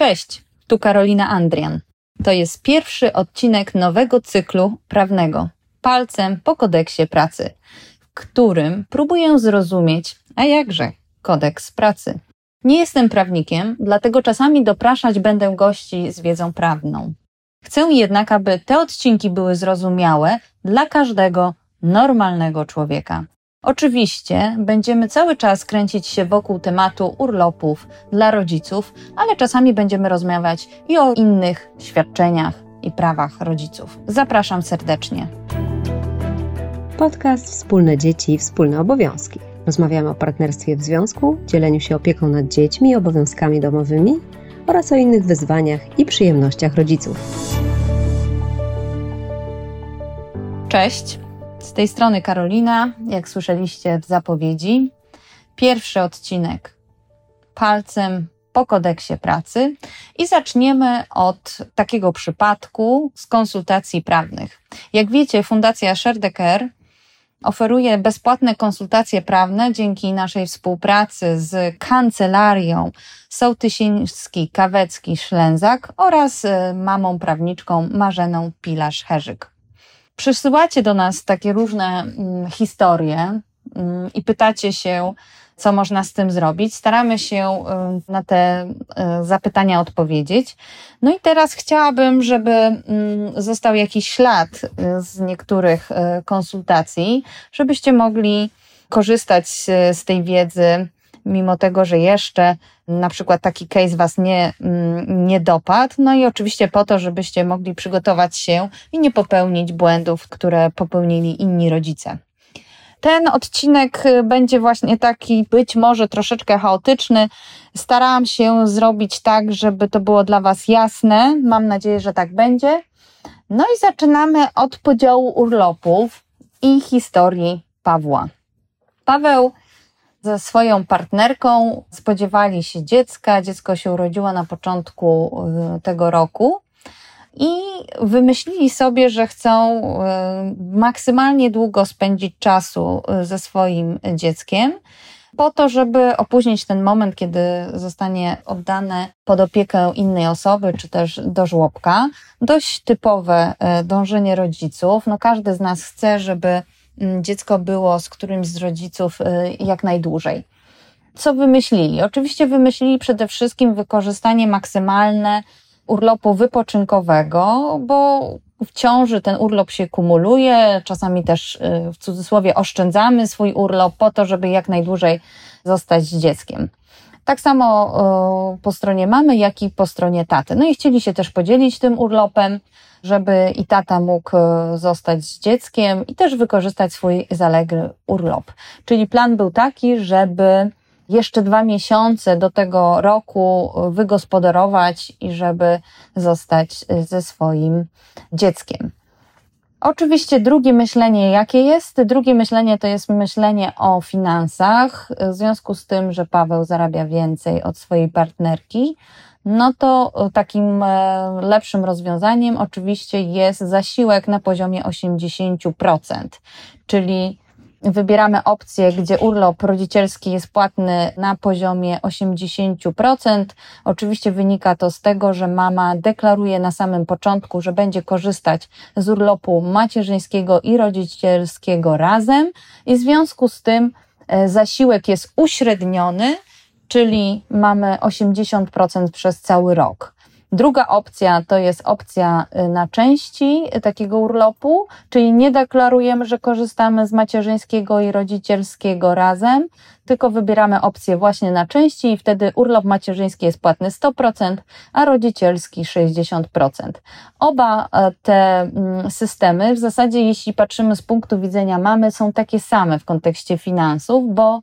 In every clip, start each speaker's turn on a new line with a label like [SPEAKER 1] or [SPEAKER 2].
[SPEAKER 1] Cześć, tu Karolina Andrian. To jest pierwszy odcinek nowego cyklu prawnego Palcem po kodeksie pracy, w którym próbuję zrozumieć, a jakże, kodeks pracy. Nie jestem prawnikiem, dlatego czasami dopraszać będę gości z wiedzą prawną. Chcę jednak, aby te odcinki były zrozumiałe dla każdego normalnego człowieka. Oczywiście będziemy cały czas kręcić się wokół tematu urlopów dla rodziców, ale czasami będziemy rozmawiać i o innych świadczeniach i prawach rodziców. Zapraszam serdecznie.
[SPEAKER 2] Podcast Wspólne Dzieci i Wspólne Obowiązki. Rozmawiamy o partnerstwie w związku, dzieleniu się opieką nad dziećmi i obowiązkami domowymi oraz o innych wyzwaniach i przyjemnościach rodziców.
[SPEAKER 1] Cześć, z tej strony Karolina, jak słyszeliście w zapowiedzi. Pierwszy odcinek palcem po kodeksie pracy i zaczniemy od takiego przypadku z konsultacji prawnych. Jak wiecie, Fundacja Sherdecker oferuje bezpłatne konsultacje prawne dzięki naszej współpracy z kancelarią Sołtysiński-Kawecki-Szlęzak oraz e, mamą prawniczką Marzeną Pilarz-Herzyk. Przysyłacie do nas takie różne mm, historie mm, i pytacie się, co można z tym zrobić. Staramy się y, na te y, zapytania odpowiedzieć. No i teraz chciałabym, żeby mm, został jakiś ślad y, z niektórych konsultacji, żebyście mogli korzystać z tej wiedzy, mimo tego, że jeszcze na przykład taki case Was nie, mm, nie dopadł. No i oczywiście po to, żebyście mogli przygotować się i nie popełnić błędów, które popełnili inni rodzice. Ten odcinek y, będzie właśnie taki być może troszeczkę chaotyczny. Starałam się zrobić tak, żeby to było dla Was jasne. Mam nadzieję, że tak będzie. No i zaczynamy od podziału urlopów i historii Pawła. Paweł ze swoją partnerką spodziewali się dziecka. Dziecko się urodziło na początku y, tego roku i wymyślili sobie, że chcą e, maksymalnie długo spędzić czasu e, ze swoim dzieckiem, po to, żeby opóźnić ten moment, kiedy zostanie oddane pod opiekę innej osoby, czy też do żłobka. Dość typowe dążenie rodziców. No, każdy z nas chce, żeby dziecko było z którymś z rodziców jak najdłużej. Co wymyślili? Oczywiście wymyślili przede wszystkim wykorzystanie maksymalne urlopu wypoczynkowego, bo w ciąży ten urlop się kumuluje, czasami też y, w cudzysłowie oszczędzamy swój urlop po to, żeby jak najdłużej zostać z dzieckiem. Tak samo po stronie mamy, jak i po stronie taty. No i chcieli się też podzielić tym urlopem, żeby i tata mógł y, zostać z dzieckiem i też wykorzystać swój zaległy urlop. Czyli plan był taki, żeby jeszcze dwa miesiące do tego roku wygospodarować i żeby zostać ze swoim dzieckiem. Oczywiście drugie myślenie jakie jest? Drugie myślenie to jest myślenie o finansach. W związku z tym, że Paweł zarabia więcej od swojej partnerki, no to takim e, lepszym rozwiązaniem oczywiście jest zasiłek na poziomie 80%, czyli wybieramy opcję, gdzie urlop rodzicielski jest płatny na poziomie 80%. Oczywiście wynika to z tego, że mama deklaruje na samym początku, że będzie korzystać z urlopu macierzyńskiego i rodzicielskiego razem i w związku z tym e, zasiłek jest uśredniony, czyli mamy 80% przez cały rok. Druga opcja to jest opcja y, na części takiego urlopu, czyli nie deklarujemy, że korzystamy z macierzyńskiego i rodzicielskiego razem, tylko wybieramy opcję właśnie na części i wtedy urlop macierzyński jest płatny 100%, a rodzicielski 60%. Oba e, te mm, systemy, w zasadzie jeśli patrzymy z punktu widzenia mamy, są takie same w kontekście finansów, bo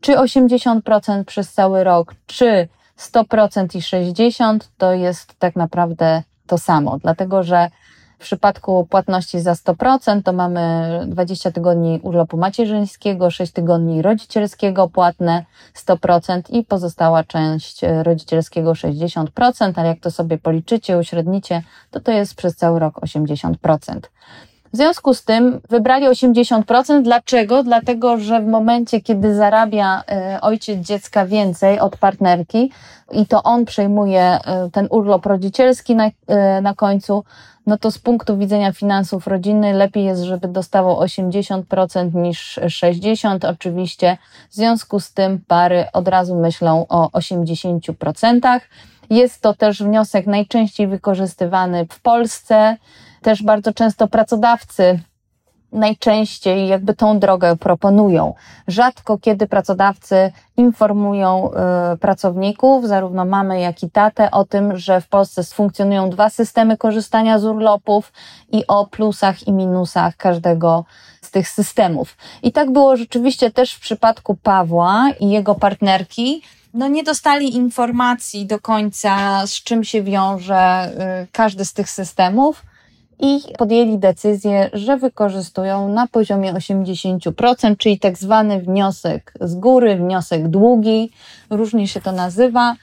[SPEAKER 1] czy 80% przez cały rok, czy 100% i 60% to jest tak naprawdę to samo, dlatego że w przypadku płatności za 100% to mamy 20 tygodni urlopu macierzyńskiego, 6 tygodni rodzicielskiego płatne 100% i pozostała część rodzicielskiego 60%, ale jak to sobie policzycie, uśrednicie, to to jest przez cały rok 80%. W związku z tym wybrali 80%. Dlaczego? Dlatego, że w momencie, kiedy zarabia e, ojciec dziecka więcej od partnerki i to on przejmuje e, ten urlop rodzicielski na, e, na końcu, no to z punktu widzenia finansów rodziny lepiej jest, żeby dostawał 80% niż 60%. Oczywiście w związku z tym pary od razu myślą o 80%. Jest to też wniosek najczęściej wykorzystywany w Polsce. Też bardzo często pracodawcy najczęściej jakby tą drogę proponują. Rzadko kiedy pracodawcy informują y, pracowników, zarówno mamy, jak i tatę, o tym, że w Polsce funkcjonują dwa systemy korzystania z urlopów i o plusach i minusach każdego z tych systemów. I tak było rzeczywiście też w przypadku Pawła i jego partnerki. No nie dostali informacji do końca, z czym się wiąże y, każdy z tych systemów i podjęli decyzję, że wykorzystują na poziomie 80%, czyli tak zwany wniosek z góry, wniosek długi, różnie się to nazywa.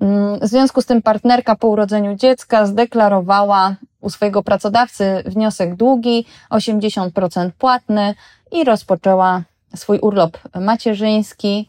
[SPEAKER 1] Mm, w związku z tym partnerka po urodzeniu dziecka zdeklarowała u swojego pracodawcy wniosek długi, 80% płatny i rozpoczęła swój urlop macierzyński.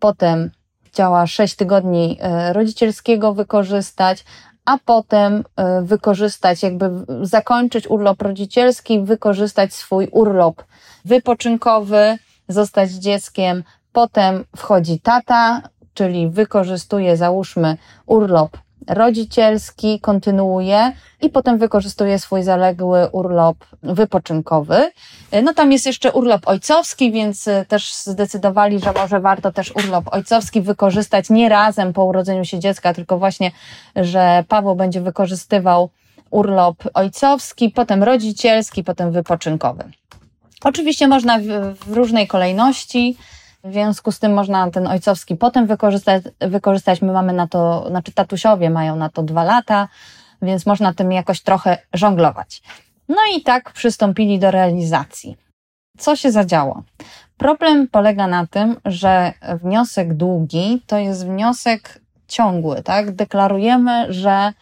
[SPEAKER 1] Potem chciała 6 tygodni e, rodzicielskiego wykorzystać, a potem e, wykorzystać, jakby zakończyć urlop rodzicielski, wykorzystać swój urlop wypoczynkowy, zostać dzieckiem. Potem wchodzi tata, czyli wykorzystuje, załóżmy, urlop rodzicielski, kontynuuje i potem wykorzystuje swój zaległy urlop wypoczynkowy. No tam jest jeszcze urlop ojcowski, więc e, też zdecydowali, że może warto też urlop ojcowski wykorzystać nie razem po urodzeniu się dziecka, tylko właśnie, że Paweł będzie wykorzystywał urlop ojcowski, potem rodzicielski, potem wypoczynkowy. Oczywiście można w, w różnej kolejności. W związku z tym można ten ojcowski potem wykorzystać. wykorzystać. My mamy na to, znaczy tatusiowie mają na to dwa lata, więc można tym jakoś trochę żonglować. No i tak przystąpili do realizacji. Co się zadziało? Problem polega na tym, że wniosek długi to jest wniosek ciągły, tak? Deklarujemy, że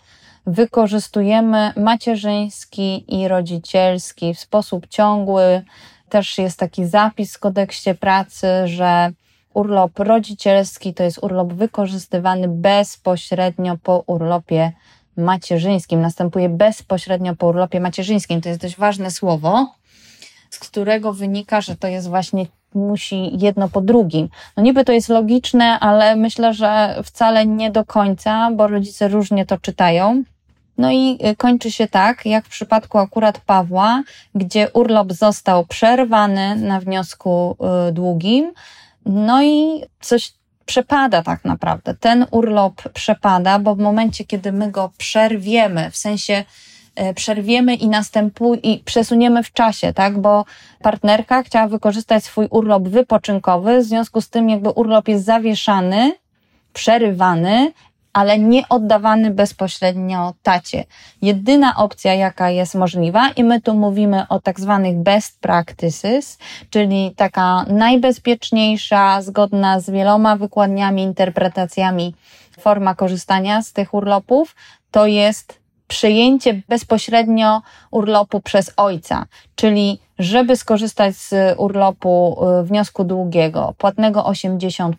[SPEAKER 1] wykorzystujemy macierzyński i rodzicielski w sposób ciągły, też jest taki zapis w kodeksie pracy, że urlop rodzicielski to jest urlop wykorzystywany bezpośrednio po urlopie macierzyńskim. Następuje bezpośrednio po urlopie macierzyńskim. To jest dość ważne słowo, z którego wynika, że to jest właśnie musi jedno po drugim. No niby to jest logiczne, ale myślę, że wcale nie do końca, bo rodzice różnie to czytają. No i y, kończy się tak, jak w przypadku akurat Pawła, gdzie urlop został przerwany na wniosku y, długim, no i coś przepada tak naprawdę. Ten urlop przepada, bo w momencie, kiedy my go przerwiemy, w sensie y, przerwiemy i następuje i przesuniemy w czasie, tak? Bo partnerka chciała wykorzystać swój urlop wypoczynkowy, w związku z tym jakby urlop jest zawieszany, przerywany ale nie oddawany bezpośrednio tacie. Jedyna opcja, jaka jest możliwa, i my tu mówimy o tak zwanych best practices, czyli taka najbezpieczniejsza, zgodna z wieloma wykładniami, interpretacjami forma korzystania z tych urlopów, to jest przejęcie bezpośrednio urlopu przez ojca, czyli żeby skorzystać z urlopu y, wniosku długiego, płatnego 80%,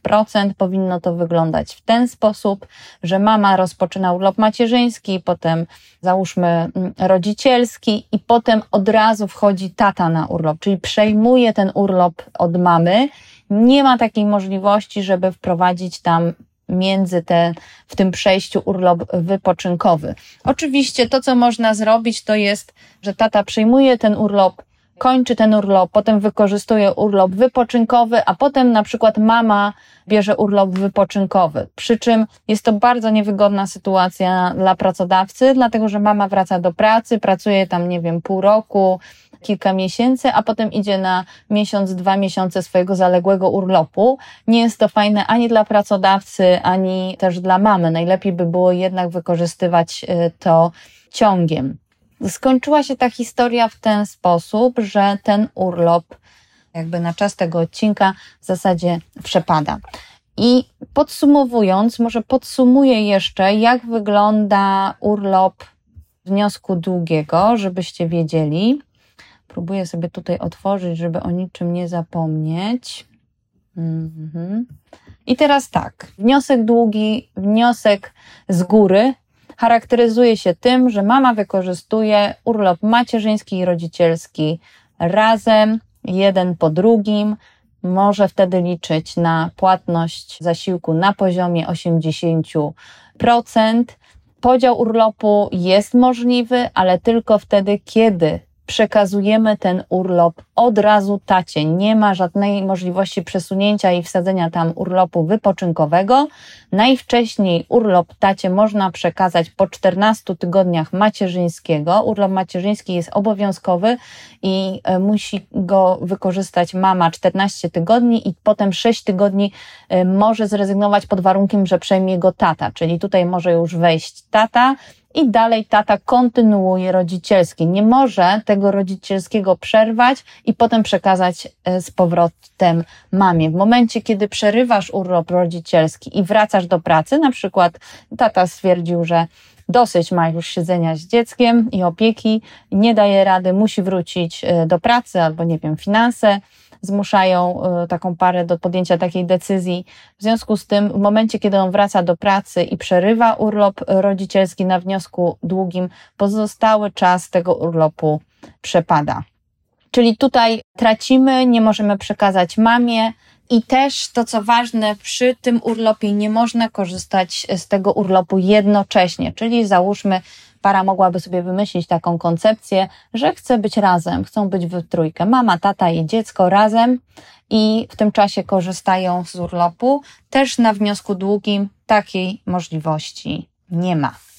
[SPEAKER 1] powinno to wyglądać w ten sposób, że mama rozpoczyna urlop macierzyński, potem załóżmy mm, rodzicielski i potem od razu wchodzi tata na urlop, czyli przejmuje ten urlop od mamy. Nie ma takiej możliwości, żeby wprowadzić tam między te, w tym przejściu urlop wypoczynkowy. Oczywiście to, co można zrobić, to jest, że tata przyjmuje ten urlop, kończy ten urlop, potem wykorzystuje urlop wypoczynkowy, a potem na przykład mama bierze urlop wypoczynkowy. Przy czym jest to bardzo niewygodna sytuacja dla pracodawcy, dlatego że mama wraca do pracy, pracuje tam, nie wiem, pół roku, kilka miesięcy, a potem idzie na miesiąc, dwa miesiące swojego zaległego urlopu. Nie jest to fajne ani dla pracodawcy, ani też dla mamy. Najlepiej by było jednak wykorzystywać y, to ciągiem. Skończyła się ta historia w ten sposób, że ten urlop, jakby na czas tego odcinka, w zasadzie przepada. I podsumowując, może podsumuję jeszcze, jak wygląda urlop wniosku długiego, żebyście wiedzieli. Próbuję sobie tutaj otworzyć, żeby o niczym nie zapomnieć. Mhm. I teraz tak, wniosek długi, wniosek z góry charakteryzuje się tym, że mama wykorzystuje urlop macierzyński i rodzicielski razem, jeden po drugim. Może wtedy liczyć na płatność zasiłku na poziomie 80%. Podział urlopu jest możliwy, ale tylko wtedy, kiedy przekazujemy ten urlop od razu tacie. Nie ma żadnej możliwości przesunięcia i wsadzenia tam urlopu wypoczynkowego. Najwcześniej urlop tacie można przekazać po 14 tygodniach macierzyńskiego. Urlop macierzyński jest obowiązkowy i e, musi go wykorzystać mama 14 tygodni i potem 6 tygodni e, może zrezygnować pod warunkiem, że przejmie go tata, czyli tutaj może już wejść tata i dalej tata kontynuuje rodzicielski. Nie może tego rodzicielskiego przerwać i potem przekazać e, z powrotem mamie. W momencie, kiedy przerywasz urlop rodzicielski i wracasz do pracy, na przykład tata stwierdził, że dosyć ma już siedzenia z dzieckiem i opieki, nie daje rady, musi wrócić e, do pracy albo nie wiem, finanse, zmuszają e, taką parę do podjęcia takiej decyzji. W związku z tym, w momencie, kiedy on wraca do pracy i przerywa urlop rodzicielski na wniosku długim, pozostały czas tego urlopu przepada. Czyli tutaj tracimy, nie możemy przekazać mamie, i też to, co ważne, przy tym urlopie nie można korzystać z tego urlopu jednocześnie, czyli załóżmy, para mogłaby sobie wymyślić taką koncepcję, że chce być razem, chcą być w trójkę. Mama, tata i dziecko razem i w tym czasie korzystają z urlopu. Też na wniosku długim takiej możliwości nie ma.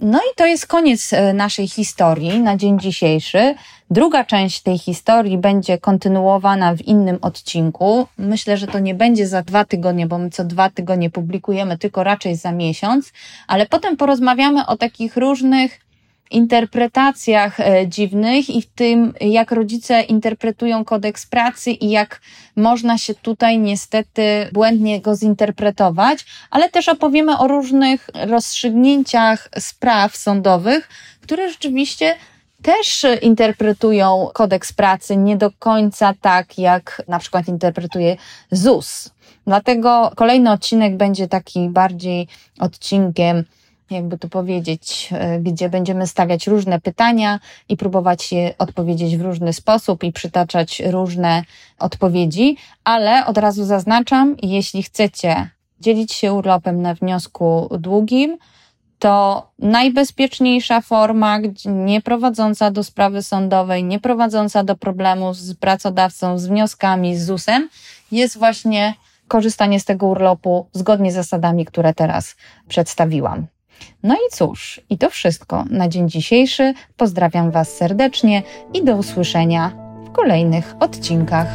[SPEAKER 1] No i to jest koniec e, naszej historii na dzień dzisiejszy. Druga część tej historii będzie kontynuowana w innym odcinku. Myślę, że to nie będzie za dwa tygodnie, bo my co dwa tygodnie publikujemy, tylko raczej za miesiąc, ale potem porozmawiamy o takich różnych interpretacjach e, dziwnych i w tym, jak rodzice interpretują kodeks pracy i jak można się tutaj niestety błędnie go zinterpretować, ale też opowiemy o różnych rozstrzygnięciach spraw sądowych, które rzeczywiście też interpretują kodeks pracy nie do końca tak, jak na przykład interpretuje ZUS. Dlatego kolejny odcinek będzie taki bardziej odcinkiem jakby to powiedzieć, e, gdzie będziemy stawiać różne pytania i próbować je odpowiedzieć w różny sposób i przytaczać różne odpowiedzi, ale od razu zaznaczam, jeśli chcecie dzielić się urlopem na wniosku długim, to najbezpieczniejsza forma, nie prowadząca do sprawy sądowej, nie prowadząca do problemu z pracodawcą, z wnioskami, z ZUS-em, jest właśnie korzystanie z tego urlopu zgodnie z zasadami, które teraz przedstawiłam. No i cóż, i to wszystko na dzień dzisiejszy. Pozdrawiam Was serdecznie i do usłyszenia w kolejnych odcinkach.